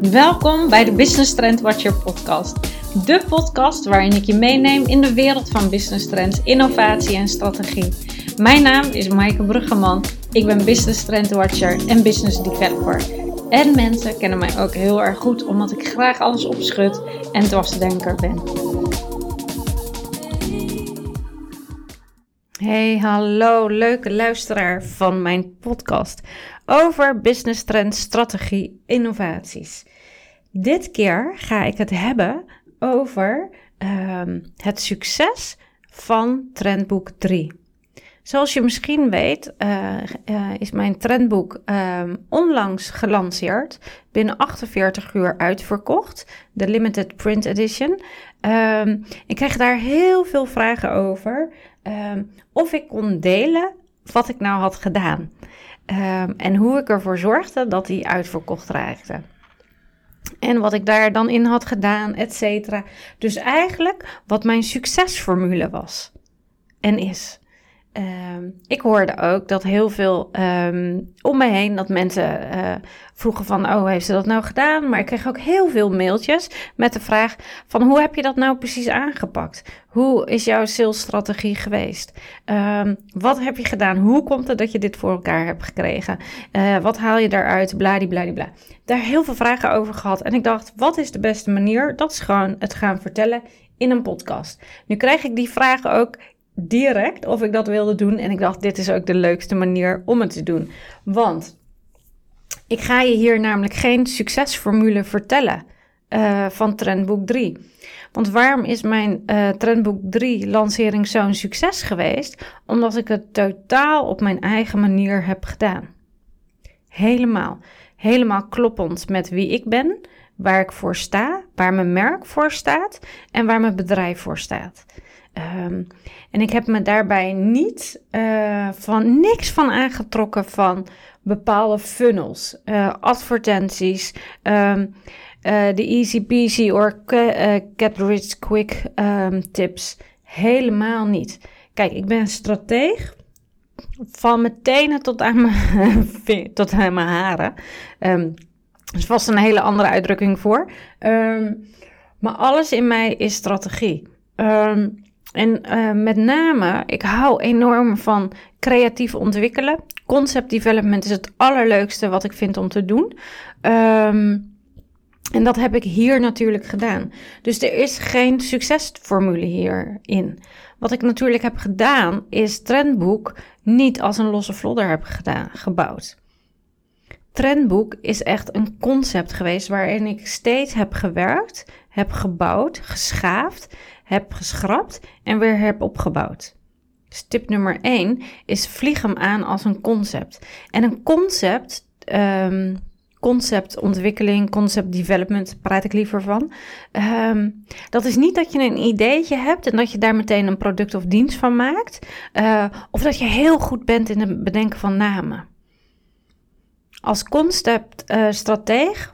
Welkom bij de Business Trend Watcher podcast. De podcast waarin ik je meeneem in de wereld van business trends, innovatie en strategie. Mijn naam is Maaike Bruggeman. Ik ben Business Trend Watcher en Business Developer. En mensen kennen mij ook heel erg goed omdat ik graag alles opschud en dwarsdenker ben. Hey, hallo, leuke luisteraar van mijn podcast over business trends, strategie, innovaties. Dit keer ga ik het hebben over ehm, het succes van Trendboek 3. Zoals je misschien weet, uh, uh, is mijn trendboek um, onlangs gelanceerd. Binnen 48 uur uitverkocht. De Limited Print Edition. Um, ik kreeg daar heel veel vragen over. Um, of ik kon delen wat ik nou had gedaan. en hoe ik ervoor zorgde dat die uitverkocht raakte. En wat ik daar dan in had gedaan, et cetera. Dus eigenlijk wat mijn succesformule was en is. Um, ik hoorde ook dat heel veel um, om me heen, dat mensen uh, vroegen van, oh, heeft ze dat nou gedaan? Maar ik kreeg ook heel veel mailtjes met de vraag van, hoe heb je dat nou precies aangepakt? Hoe is jouw salesstrategie geweest? Um, wat heb je gedaan? Hoe komt het dat je dit voor elkaar hebt gekregen? Uh, wat haal je daaruit? Bladibladibla. Daar heel veel vragen over gehad. En ik dacht, wat is de beste manier? Dat is gewoon het gaan vertellen in een podcast. Nu krijg ik die vragen ook direct of ik dat wilde doen. En ik dacht, dit is ook de leukste manier om het te doen. Want ik ga je hier namelijk geen succesformule vertellen uh, van Trendboek 3. Want waarom is mijn uh, Trendboek 3 lancering zo'n succes geweest? Omdat ik het totaal op mijn eigen manier heb gedaan. Helemaal. Helemaal kloppend met wie ik ben, waar ik voor sta, waar mijn merk voor staat en waar mijn bedrijf voor staat. Um, en ik heb me daarbij niet uh, van niks van aangetrokken van bepaalde funnels, uh, advertenties, um, uh, de easy peasy or get rich quick um, tips. Helemaal niet. Kijk, ik ben strateeg van mijn tenen tot aan mijn, tot aan mijn haren. Um, er is vast een hele andere uitdrukking voor. Maar alles in mij is strategie. Um, en uh, met name, ik hou enorm van creatief ontwikkelen. Concept development is het allerleukste wat ik vind om te doen. Um, en dat heb ik hier natuurlijk gedaan. Dus er is geen succesformule hierin. Wat ik natuurlijk heb gedaan, is Trendboek niet als een losse vlodder heb gedaan, gebouwd. Trendboek is echt een concept geweest waarin ik steeds heb gewerkt, heb gebouwd, geschaafd heb geschrapt en weer heb opgebouwd. Dus tip nummer 1 is vlieg hem aan als een concept. En een concept, um, conceptontwikkeling, concept development praat ik liever van. Um, dat is niet dat je een ideetje hebt en dat je daar meteen een product of dienst van maakt. Uh, of dat je heel goed bent in het bedenken van namen. Als conceptstrateeg uh,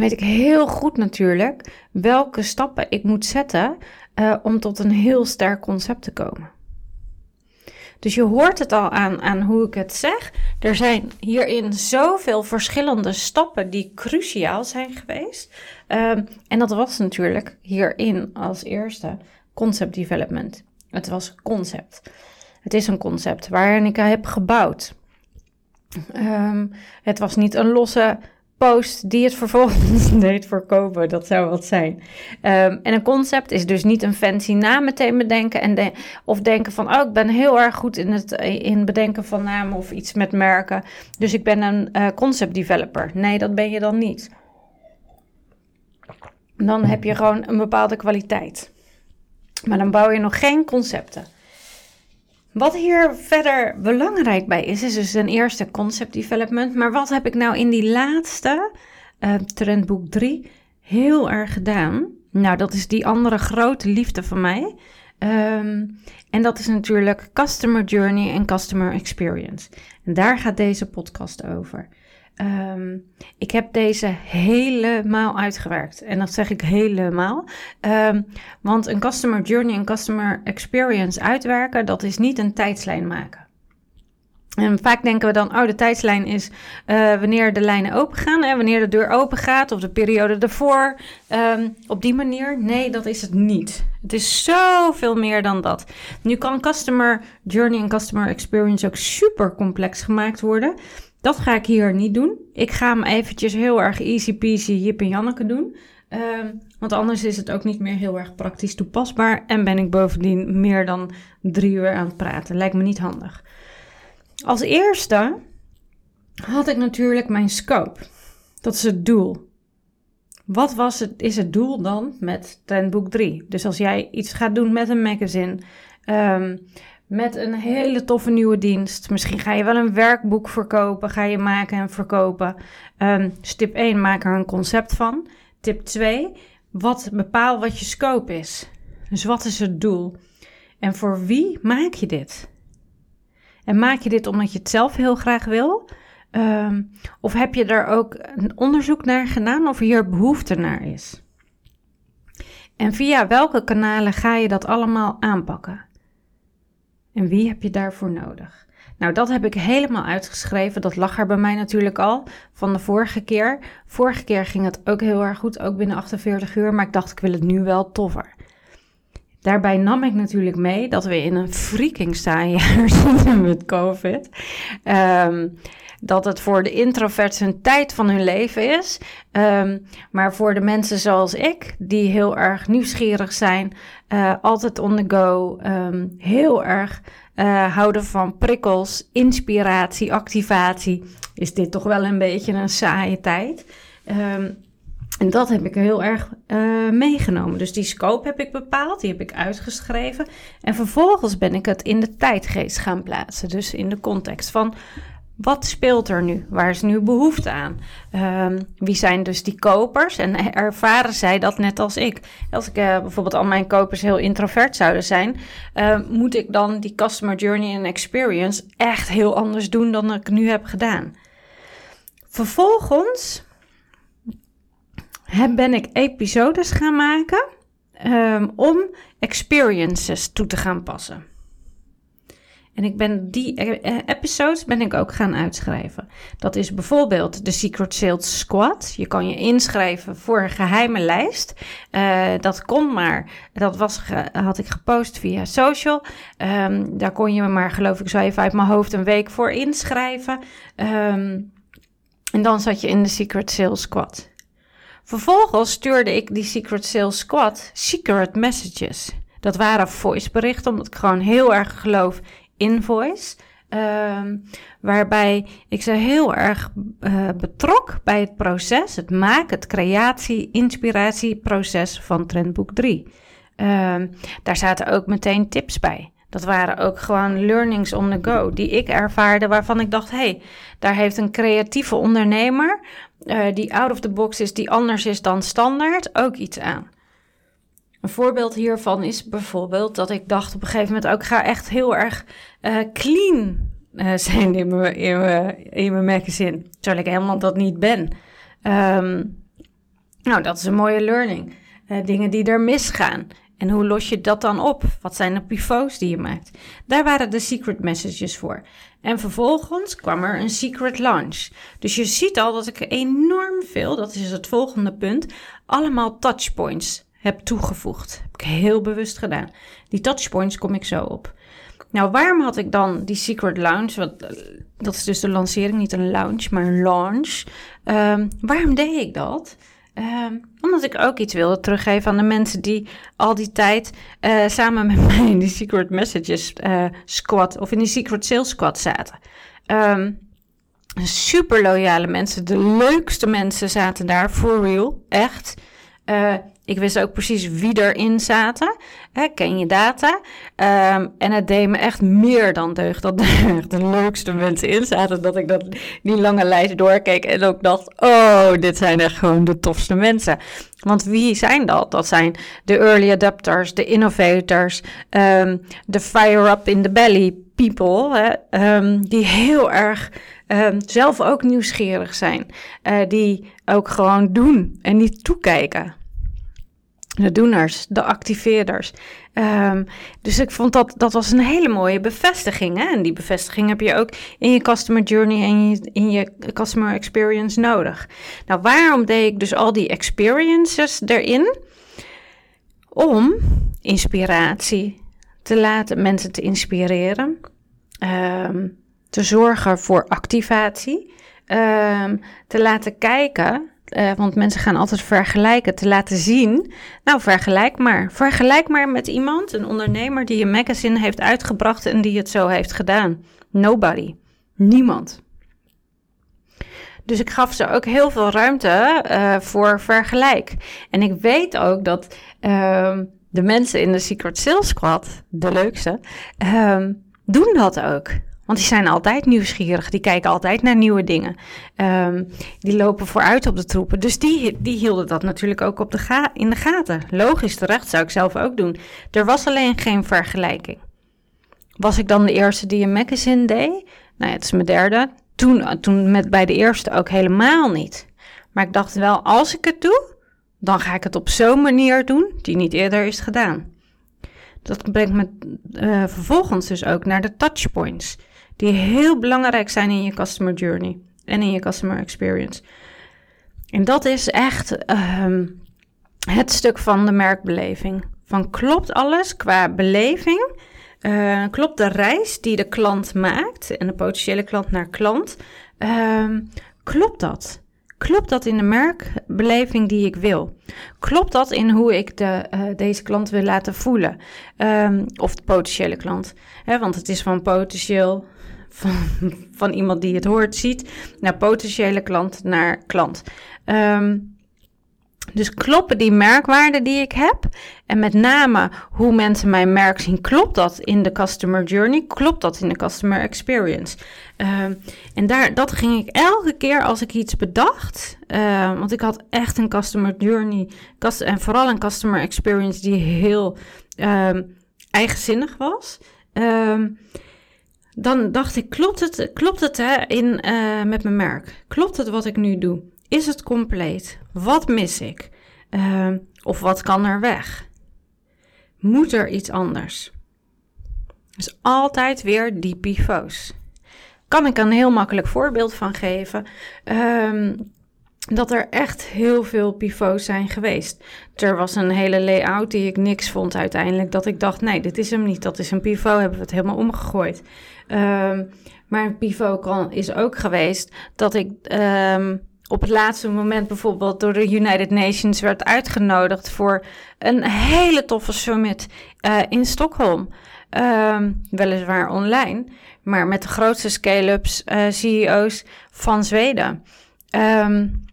weet ik heel goed natuurlijk welke stappen ik moet zetten uh, om tot een heel sterk concept te komen. Dus je hoort het al aan, aan hoe ik het zeg. Er zijn hierin zoveel verschillende stappen die cruciaal zijn geweest. Um, en dat was natuurlijk hierin als eerste concept development. Het was concept. Het is een concept waarin ik heb gebouwd. Um, het was niet een losse post die het vervolgens deed verkopen. Dat zou wat zijn. Um, en een concept is dus niet een fancy naam meteen bedenken. En of denken van, oh, ik ben heel erg goed in het in bedenken van namen of iets met merken. Dus ik ben een uh, concept developer. Nee, dat ben je dan niet. Dan heb je gewoon een bepaalde kwaliteit. Maar dan bouw je nog geen concepten. Wat hier verder belangrijk bij is, is dus ten eerste concept development. Maar wat heb ik nou in die laatste uh, trendboek 3 heel erg gedaan? Nou, dat is die andere grote liefde van mij. Um, en dat is natuurlijk customer journey en customer experience. En daar gaat deze podcast over. Um, ik heb deze helemaal uitgewerkt. En dat zeg ik helemaal. Um, want een customer journey en customer experience uitwerken, dat is niet een tijdslijn maken. En vaak denken we dan, oh, de tijdslijn is uh, wanneer de lijnen open gaan en wanneer de deur open gaat of de periode ervoor. Um, op die manier, nee, dat is het niet. Het is zoveel meer dan dat. Nu kan customer journey en customer experience ook super complex gemaakt worden. Dat ga ik hier niet doen. Ik ga hem eventjes heel erg easy peasy Jip en Janneke doen. Um, want anders is het ook niet meer heel erg praktisch toepasbaar. En ben ik bovendien meer dan drie uur aan het praten. Lijkt me niet handig. Als eerste had ik natuurlijk mijn scope. Dat is het doel. Wat was het, is het doel dan met Trendboek 3? Dus als jij iets gaat doen met een magazine, um, met een hele toffe nieuwe dienst, misschien ga je wel een werkboek verkopen, ga je maken en verkopen. Um, tip 1, maak er een concept van. Tip 2, wat bepaal wat je scope is. Dus wat is het doel? En voor wie maak je dit? En maak je dit omdat je het zelf heel graag wil? Um, of heb je daar ook een onderzoek naar gedaan of hier behoefte naar is? En via welke kanalen ga je dat allemaal aanpakken? En wie heb je daarvoor nodig? Nou, dat heb ik helemaal uitgeschreven. Dat lag er bij mij natuurlijk al van de vorige keer. Vorige keer ging het ook heel erg goed, ook binnen 48 uur. Maar ik dacht, ik wil het nu wel toffer. Daarbij nam ik natuurlijk mee dat we in een freaking saai jaar zitten met COVID. Um, dat het voor de introverts een tijd van hun leven is. Um, maar voor de mensen zoals ik, die heel erg nieuwsgierig zijn, uh, altijd on the go, um, heel erg uh, houden van prikkels, inspiratie, activatie, is dit toch wel een beetje een saaie tijd. Um, en dat heb ik heel erg uh, meegenomen. Dus die scope heb ik bepaald, die heb ik uitgeschreven. En vervolgens ben ik het in de tijdgeest gaan plaatsen. Dus in de context van wat speelt er nu? Waar is nu behoefte aan? Um, wie zijn dus die kopers? En ervaren zij dat net als ik? Als ik uh, bijvoorbeeld al mijn kopers heel introvert zouden zijn, uh, moet ik dan die customer journey en experience echt heel anders doen dan ik nu heb gedaan. Vervolgens ben ik episodes gaan maken um, om experiences toe te gaan passen. En ik ben die eh, episodes ben ik ook gaan uitschrijven. Dat is bijvoorbeeld de Secret Sales Squad. Je kan je inschrijven voor een geheime lijst. Uh, dat kon maar. Dat was, had ik gepost via social. Um, daar kon je me maar, geloof ik, zo even uit mijn hoofd een week voor inschrijven. Um, en dan zat je in de Secret Sales Squad. Vervolgens stuurde ik die Secret Sales Squad secret messages. Dat waren voiceberichten, omdat ik gewoon heel erg geloof in voice. Um, waarbij ik ze heel erg uh, betrok bij het proces, het maken, het creatie, inspiratieproces van Trendboek 3. Um, ehm, daar zaten ook meteen tips bij. Dat waren ook gewoon learnings on the go die ik ervaarde, waarvan ik dacht: hé, hey, daar heeft een creatieve ondernemer uh, die out of the box is, die anders is dan standaard, ook iets aan. Een voorbeeld hiervan is bijvoorbeeld dat ik dacht op een gegeven moment ook, ik ga echt heel erg uh, clean uh, zijn in mijn, in, mijn, in mijn magazine. Terwijl ik helemaal dat niet ben. Um, nou, dat is een mooie learning. Uh, dingen die er misgaan. En hoe los je dat dan op? Wat zijn de pivots die je maakt? Daar waren de secret messages voor. En vervolgens kwam er een secret launch. Dus je ziet al dat ik enorm veel, dat is het volgende punt, allemaal touchpoints heb toegevoegd. Heb ik heel bewust gedaan. Die touchpoints kom ik zo op. Nou, waarom had ik dan die secret launch? Wat, eh, dat is dus de lancering, niet een launch, maar een launch. Um, waarom deed ik dat? Um, omdat ik ook iets wilde teruggeven aan de mensen die al die tijd uh, samen met mij in die Secret Messages uh, squad of in die Secret Sales squad zaten. Um, super loyale mensen, de leukste mensen zaten daar, for real, echt. Uh, ik wist ook precies wie erin zaten. Hè, ken je data? Um, en het deed me echt meer dan deugd dat er de leukste mensen in zaten. Dat ik dat, die lange lijst doorkeek en ook dacht: oh, dit zijn echt gewoon de tofste mensen. Want wie zijn dat? Dat zijn de early adapters, de innovators, um, de fire-up in the belly people. Hè, um, die heel erg zelf ook nieuwsgierig zijn. Uh, die ook gewoon doen en niet toekijken. De doeners, de activeerders. Ehm, dus ik vond dat dat was een hele mooie bevestiging. Hè? En die bevestiging heb je ook in je customer journey en je, in je customer experience nodig. Nou, waarom deed ik dus al die experiences erin? Om inspiratie te laten, mensen te inspireren, ehm, te zorgen voor activatie, um, te laten kijken uh, want mensen gaan altijd vergelijken, te laten zien. Nou, vergelijk maar. Vergelijk maar met iemand, een ondernemer die een magazine heeft uitgebracht en die het zo heeft gedaan. Nobody. Niemand. Dus ik gaf ze ook heel veel ruimte uh, voor vergelijk. En ik weet ook dat uh, de mensen in de Secret Sales Squad, de leukste, ehm, doen dat ook. Want die zijn altijd nieuwsgierig, die kijken altijd naar nieuwe dingen. Um, die lopen vooruit op de troepen. Dus die, die hielden dat natuurlijk ook op de ga in de gaten. Logisch, terecht, zou ik zelf ook doen. Er was alleen geen vergelijking. Was ik dan de eerste die een magazine deed? Nou ja, het is mijn derde. Toen, toen met bij de eerste ook helemaal niet. Maar ik dacht wel, als ik het doe, dan ga ik het op zo'n manier doen die niet eerder is gedaan. Dat brengt me uh, vervolgens dus ook naar de touchpoints die heel belangrijk zijn in je customer journey en in je customer experience. En dat is echt ehm, het stuk van de merkbeleving. Van klopt alles qua beleving? Uh, klopt de reis die de klant maakt en de potentiële klant naar klant? Uh, klopt dat? Klopt dat in de merkbeleving die ik wil? Klopt dat in hoe ik de, uh, deze klant wil laten voelen? Um, of de potentiële klant? Want het is van potentieel van, van iemand die het hoort, ziet, naar potentiële klant naar klant. Um, dus kloppen die merkwaarden die ik heb? En met name hoe mensen mijn merk zien, klopt dat in de customer journey? Klopt dat in de customer experience? Um, en daar, dat ging ik elke keer als ik iets bedacht. Uh, want ik had echt een customer journey. en vooral een customer experience die heel eigenzinnig was. Dan dacht ik, klopt het, klopt het hè, in, uh, met mijn merk? Klopt het wat ik nu doe? Is het compleet? Wat mis ik? Uh, of wat kan er weg? Moet er iets anders? Dus altijd weer die pivots. Kan ik een heel makkelijk voorbeeld van geven? Um, dat er echt heel veel pivots zijn geweest. Er was een hele layout die ik niks vond uiteindelijk. Dat ik dacht, nee, dit is hem niet. Dat is een pivot, hebben we het helemaal omgegooid. Um, maar een pivot kan, is ook geweest dat ik um, op het laatste moment bijvoorbeeld door de United Nations werd uitgenodigd voor een hele toffe summit uh, in Stockholm. Um, weliswaar online, maar met de grootste scale-ups, uh, CEO's van Zweden. Um,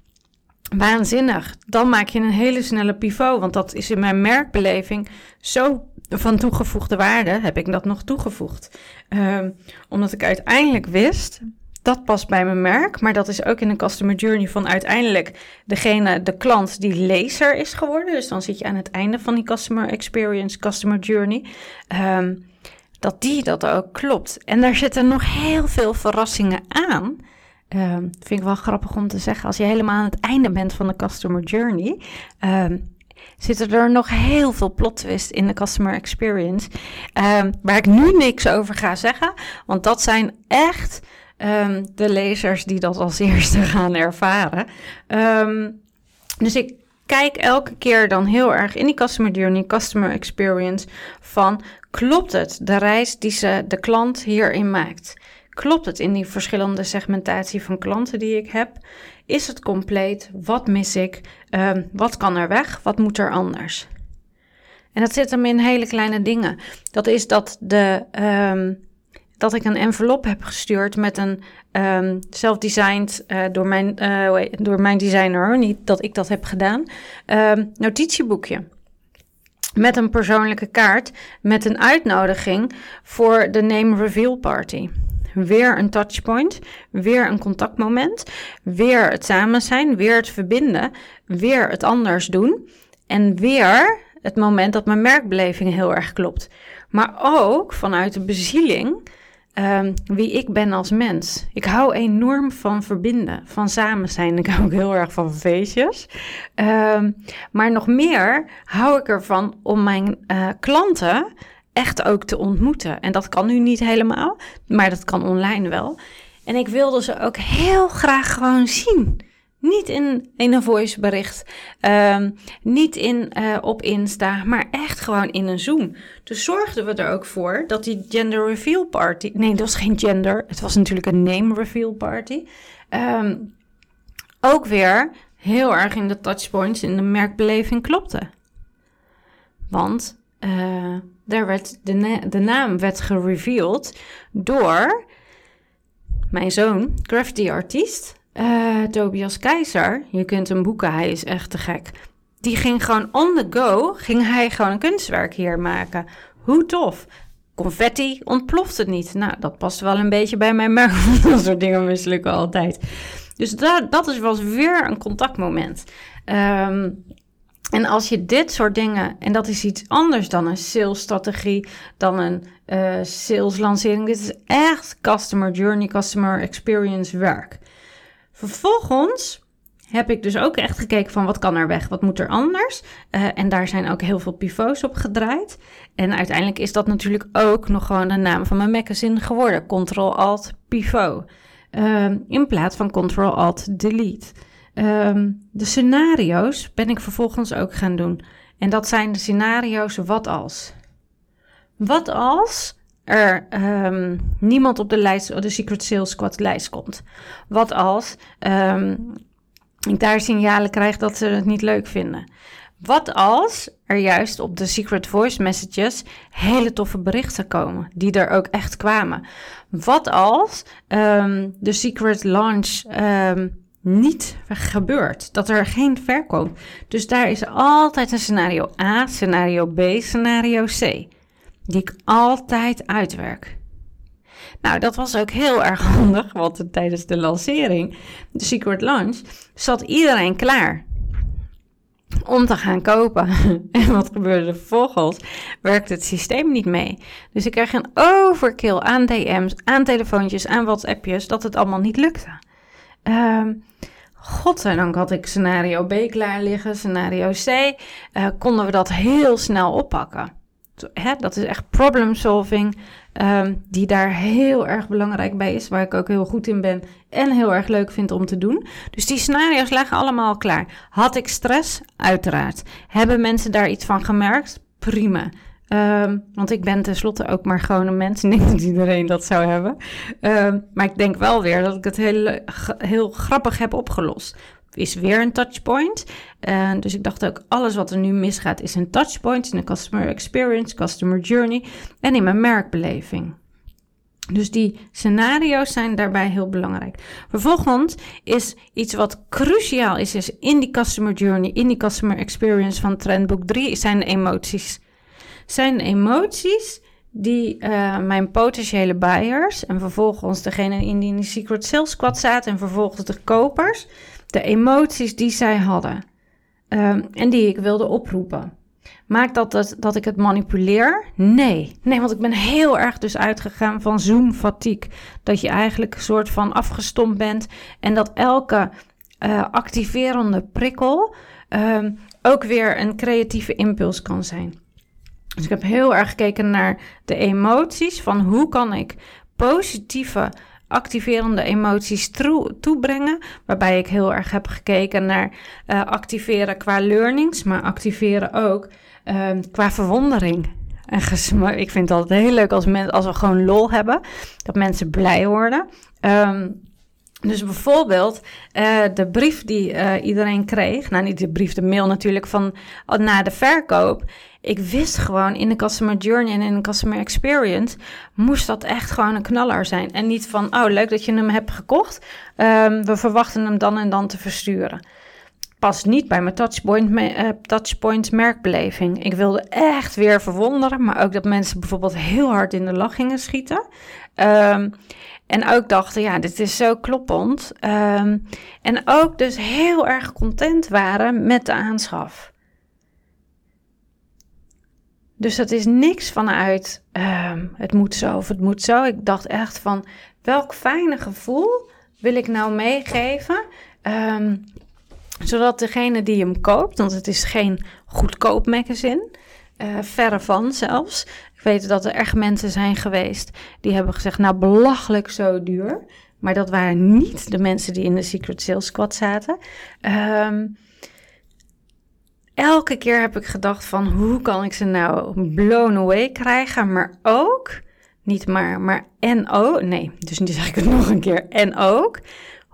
waanzinnig. Dan maak je een hele snelle pivot, want dat is in mijn merkbeleving zo van toegevoegde waarde, heb ik dat nog toegevoegd. Um, omdat ik uiteindelijk wist, dat past bij mijn merk, maar dat is ook in een customer journey van uiteindelijk degene, de klant die lezer is geworden. Dus dan zit je aan het einde van die customer experience, customer journey. Um, dat die dat ook klopt. En daar zitten nog heel veel verrassingen aan. Um, vind ik wel grappig om te zeggen. Als je helemaal aan het einde bent van de customer journey, um, zitten er nog heel veel plot twists in de customer experience. Um, waar ik nu niks over ga zeggen, want dat zijn echt de lezers die dat als eerste gaan ervaren. dus ik kijk elke keer dan heel erg in die customer journey, customer experience van klopt het de reis die ze de klant hierin maakt? Klopt het in die verschillende segmentatie van klanten die ik heb? Is het compleet? Wat mis ik? Um, wat kan er weg? Wat moet er anders? En dat zit hem in hele kleine dingen. Dat is dat, de, um, dat ik een envelop heb gestuurd met een um, door, mijn, uh, door mijn designer, niet dat ik dat heb gedaan, notitieboekje met een persoonlijke kaart met een uitnodiging voor de name reveal party. Weer een touchpoint, weer een contactmoment, weer het samen zijn, weer het verbinden, weer het anders doen en weer het moment dat mijn merkbeleving heel erg klopt. Maar ook vanuit de bezieling ehm, wie ik ben als mens. Ik hou enorm van verbinden, van samen zijn. Ik hou ook heel erg van feestjes. Ehm, maar nog meer hou ik ervan om mijn uh, klanten echt ook te ontmoeten. En dat kan nu niet helemaal, maar dat kan online wel. En ik wilde ze ook heel graag gewoon zien. Niet in, in een voicebericht, um, niet in, uh, op Insta, maar echt gewoon in een Zoom. Dus zorgden we er ook voor dat die gender reveal party... Nee, dat was geen gender, het was natuurlijk een name reveal party. Um, ook weer heel erg in de touchpoints in de merkbeleving klopte. Want uh, daar werd de, de naam werd gereveeld door mijn zoon, graffiti artiest, uh, Tobias Keizer. Je kunt hem boeken, hij is echt te gek. Die ging gewoon on the go, ging hij gewoon een kunstwerk hier maken. Hoe tof. Confetti ontploft het niet. Nou, dat past wel een beetje bij mijn merk. dat soort dingen mislukken altijd. Dus dat, dat is, was weer een contactmoment. Um, en als je dit soort dingen, en dat is iets anders dan een salesstrategie, dan een uh, saleslancering. Dit is echt customer journey, customer experience werk. Vervolgens heb ik dus ook echt gekeken van wat kan er weg, wat moet er anders. Uh, en daar zijn ook heel veel pivots op gedraaid. En uiteindelijk is dat natuurlijk ook nog gewoon de naam van mijn magazine geworden. Ctrl-Alt-Pivot. Uh, in plaats van Ctrl-Alt-Delete. Um, de scenario's ben ik vervolgens ook gaan doen. En dat zijn de scenario's wat als. Wat als er um, niemand op de lijst, de Secret Sales Squad lijst komt? Wat als um, ik daar signalen krijg dat ze het niet leuk vinden? Wat als er juist op de Secret Voice Messages hele toffe berichten komen, die er ook echt kwamen? Wat als de Secret Launch niet gebeurt. Dat er geen verkoop. Dus daar is altijd een scenario A, scenario B, scenario C. Die ik altijd uitwerk. Nou, dat was ook heel erg handig, want tijdens de lancering, de Secret Launch, zat iedereen klaar om te gaan kopen. En wat gebeurde er vervolgens? Werkte het systeem niet mee. Dus ik kreeg een overkill aan DM's, aan telefoontjes, aan WhatsAppjes, dat het allemaal niet lukte. Um, godzijdank had ik scenario B klaar liggen, scenario C. Uh, konden we dat heel snel oppakken. Dat is echt problem solving, um, die daar heel erg belangrijk bij is, waar ik ook heel goed in ben en heel erg leuk vind om te doen. Dus die scenario's lagen allemaal klaar. Had ik stress? Uiteraard. Hebben mensen daar iets van gemerkt? Prima. Um, want ik ben tenslotte ook maar gewoon een mens. Denk dat iedereen dat zou hebben. Um, maar ik denk wel weer dat ik het heel, heel grappig heb opgelost. Is weer een touchpoint. Uh, dus ik dacht ook, alles wat er nu misgaat is een touchpoint in de customer experience, customer journey en in mijn merkbeleving. Dus die scenario's zijn daarbij heel belangrijk. Vervolgens is iets wat cruciaal is, is in die customer journey, in die customer experience van Trendbook 3, zijn de emoties zijn emoties die uh, mijn potentiële buyers en vervolgens degene in die Secret Sales Squad zaten en vervolgens de kopers, de emoties die zij hadden um, en die ik wilde oproepen. Maakt dat, dat dat ik het manipuleer? Nee. Nee, want ik ben heel erg dus uitgegaan van Zoom-fatigue. Dat je eigenlijk een soort van afgestompt bent en dat elke uh, activerende prikkel um, ook weer een creatieve impuls kan zijn. Dus ik heb heel erg gekeken naar de emoties van hoe kan ik positieve activerende emoties toebrengen. Waarbij ik heel erg heb gekeken naar uh, activeren qua learnings, maar activeren ook uh, qua verwondering. En ik vind het altijd heel leuk als, men, als we gewoon lol hebben, dat mensen blij worden. Um, dus bijvoorbeeld uh, de brief die uh, iedereen kreeg, nou niet de brief, de mail natuurlijk van na de verkoop. Ik wist gewoon in de customer journey en in de customer experience moest dat echt gewoon een knaller zijn. En niet van, oh leuk dat je hem hebt gekocht, um, we verwachten hem dan en dan te versturen. Past niet bij mijn touchpoint, touchpoint merkbeleving. Ik wilde echt weer verwonderen, maar ook dat mensen bijvoorbeeld heel hard in de lach gingen schieten. Um, en ook dachten, ja, dit is zo kloppend. Um, en ook dus heel erg content waren met de aanschaf. Dus dat is niks vanuit ehm, het moet zo of het moet zo. Ik dacht echt van welk fijne gevoel wil ik nou meegeven? Ehm, zodat degene die hem koopt, want het is geen goedkoop magazine, uh, verre van zelfs. Ik weet dat er echt mensen zijn geweest die hebben gezegd, nou belachelijk zo duur. Maar dat waren niet de mensen die in de Secret Sales Squad zaten. Um, elke keer heb ik gedacht van hoe kan ik ze nou blown away krijgen, maar ook, niet maar, maar en ook, nee, dus nu zeg ik het nog een keer, en ook,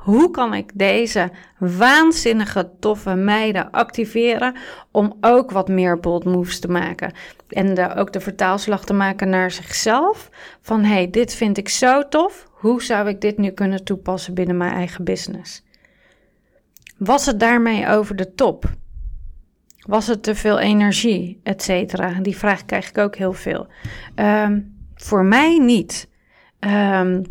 hoe kan ik deze waanzinnige toffe meiden activeren om ook wat meer bold moves te maken en de, ook de vertaalslag te maken naar zichzelf van hey, dit vind ik zo tof, hoe zou ik dit nu kunnen toepassen binnen mijn eigen business? Was het daarmee over de top? Was het te veel energie, et cetera? Die vraag krijg ik ook heel veel. Ehm, voor mij niet. Um,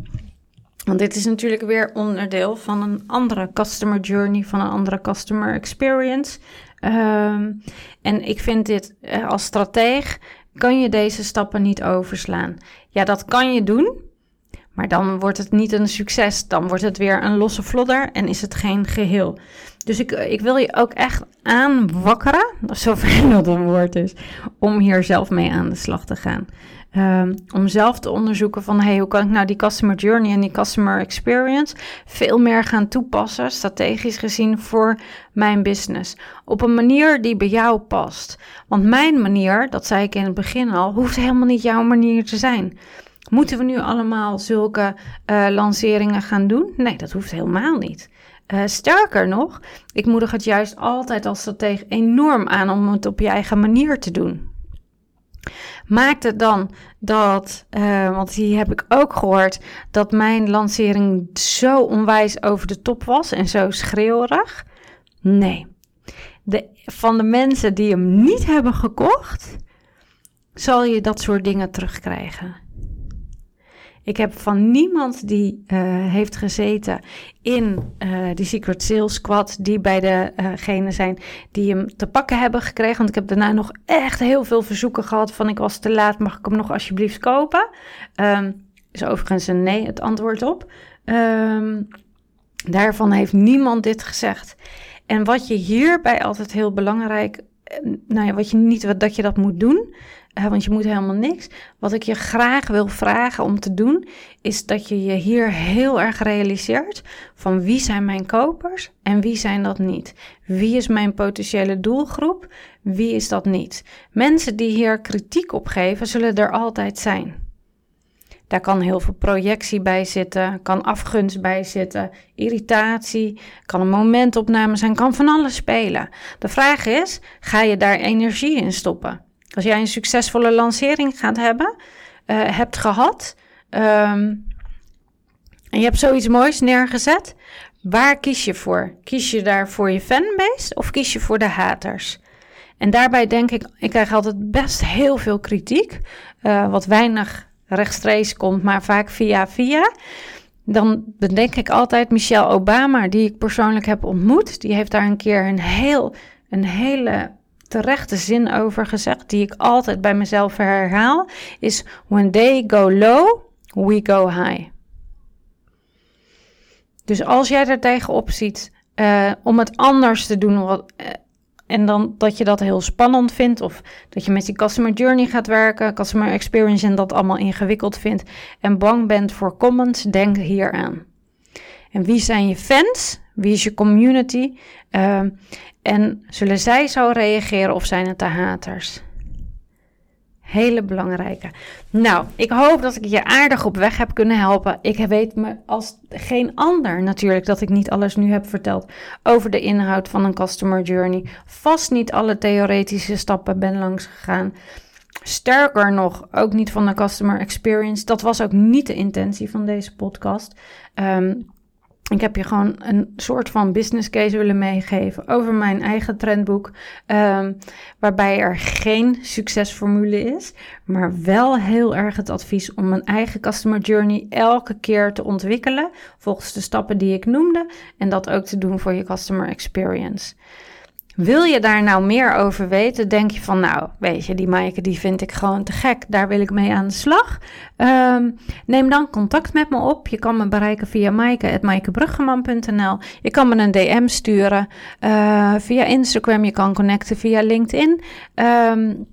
want dit is natuurlijk weer onderdeel van een andere customer journey, van een andere customer experience. Um, en ik vind dit uh, als strateeg kan je deze stappen niet overslaan. Ja, dat kan je doen, maar dan wordt het niet een succes. Dan wordt het weer een losse vlodder en is het geen geheel. Dus ik, ik wil je ook echt aanwakkeren, zo dat een woord is, om hier zelf mee aan de slag te gaan. Um, om zelf te onderzoeken van hey, hoe kan ik nou die customer journey en die customer experience veel meer gaan toepassen, strategisch gezien, voor mijn business. Op een manier die bij jou past. Want mijn manier, dat zei ik in het begin al, hoeft helemaal niet jouw manier te zijn. Moeten we nu allemaal zulke uh, lanceringen gaan doen? Nee, dat hoeft helemaal niet. Uh, sterker nog, ik moedig het juist altijd als stratege enorm aan om het op je eigen manier te doen. Maakt het dan dat, uh, want hier heb ik ook gehoord, dat mijn lancering zo onwijs over de top was en zo schreeuwerig? Nee. De, van de mensen die hem niet hebben gekocht, zal je dat soort dingen terugkrijgen. Ik heb van niemand die uh, heeft gezeten in uh, die Secret Sales Squad, die bij degene uh zijn die hem te pakken hebben gekregen. Want ik heb daarna nog echt heel veel verzoeken gehad van ik was te laat, mag ik hem nog alsjeblieft kopen? Um, is overigens een nee het antwoord op. Um, daarvan heeft niemand dit gezegd. En wat je hierbij altijd heel belangrijk, eh, nou ja, wat je niet wat, dat je dat moet doen, want je moet helemaal niks. Wat ik je graag wil vragen om te doen, is dat je je hier heel erg realiseert van wie zijn mijn kopers en wie zijn dat niet. Wie is mijn potentiële doelgroep, wie is dat niet. Mensen die hier kritiek op geven, zullen er altijd zijn. Daar kan heel veel projectie bij zitten, kan afgunst bij zitten, irritatie, kan een momentopname zijn, kan van alles spelen. De vraag is, ga je daar energie in stoppen? Als jij een succesvolle lancering gaat hebben, uh, hebt gehad, um, en je hebt zoiets moois neergezet, waar kies je voor? Kies je daar voor je fanbase of kies je voor de haters? En daarbij denk ik, ik krijg altijd best heel veel kritiek, uh, wat weinig rechtstreeks komt, maar vaak via via. Dan bedenk ik altijd Michelle Obama, die ik persoonlijk heb ontmoet. Die heeft daar een keer een heel, een hele terechte zin over gezegd, die ik altijd bij mezelf herhaal, is when they go low, we go high. Dus als jij er tegenop ziet uh, om het anders te doen, wat, uh, en dan dat je dat heel spannend vindt, of dat je met die customer journey gaat werken, customer experience en dat allemaal ingewikkeld vindt en bang bent voor comments, denk hier aan. En wie zijn je fans? Wie is je community? Uh, en zullen zij zo reageren of zijn het de haters? Hele belangrijke. Nou, ik hoop dat ik je aardig op weg heb kunnen helpen. Ik weet me als geen ander natuurlijk dat ik niet alles nu heb verteld over de inhoud van een customer journey. Vast niet alle theoretische stappen ben langs gegaan. Sterker nog, ook niet van de customer experience. Dat was ook niet de intentie van deze podcast. Um, ik heb je gewoon een soort van business case willen meegeven over mijn eigen trendboek. Um, waarbij er geen succesformule is, maar wel heel erg het advies om een eigen customer journey elke keer te ontwikkelen. Volgens de stappen die ik noemde. En dat ook te doen voor je customer experience. Wil je daar nou meer over weten? Denk je van, nou, weet je, die Maaike die vind ik gewoon te gek. Daar wil ik mee aan de slag. Ehm, neem dan contact met me op. Je kan me bereiken via maaike.maaikebruggeman.nl. Je kan me een DM sturen uh, via Instagram. Je kan connecten via LinkedIn. Um,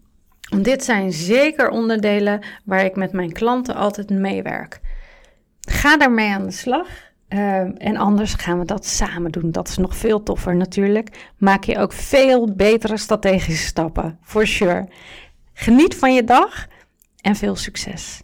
dit zijn zeker onderdelen waar ik met mijn klanten altijd meewerk. Ga daarmee aan de slag. Ehm, en anders gaan we dat samen doen. Dat is nog veel toffer natuurlijk. Maak je ook veel betere strategische stappen. For sure. Geniet van je dag en veel succes.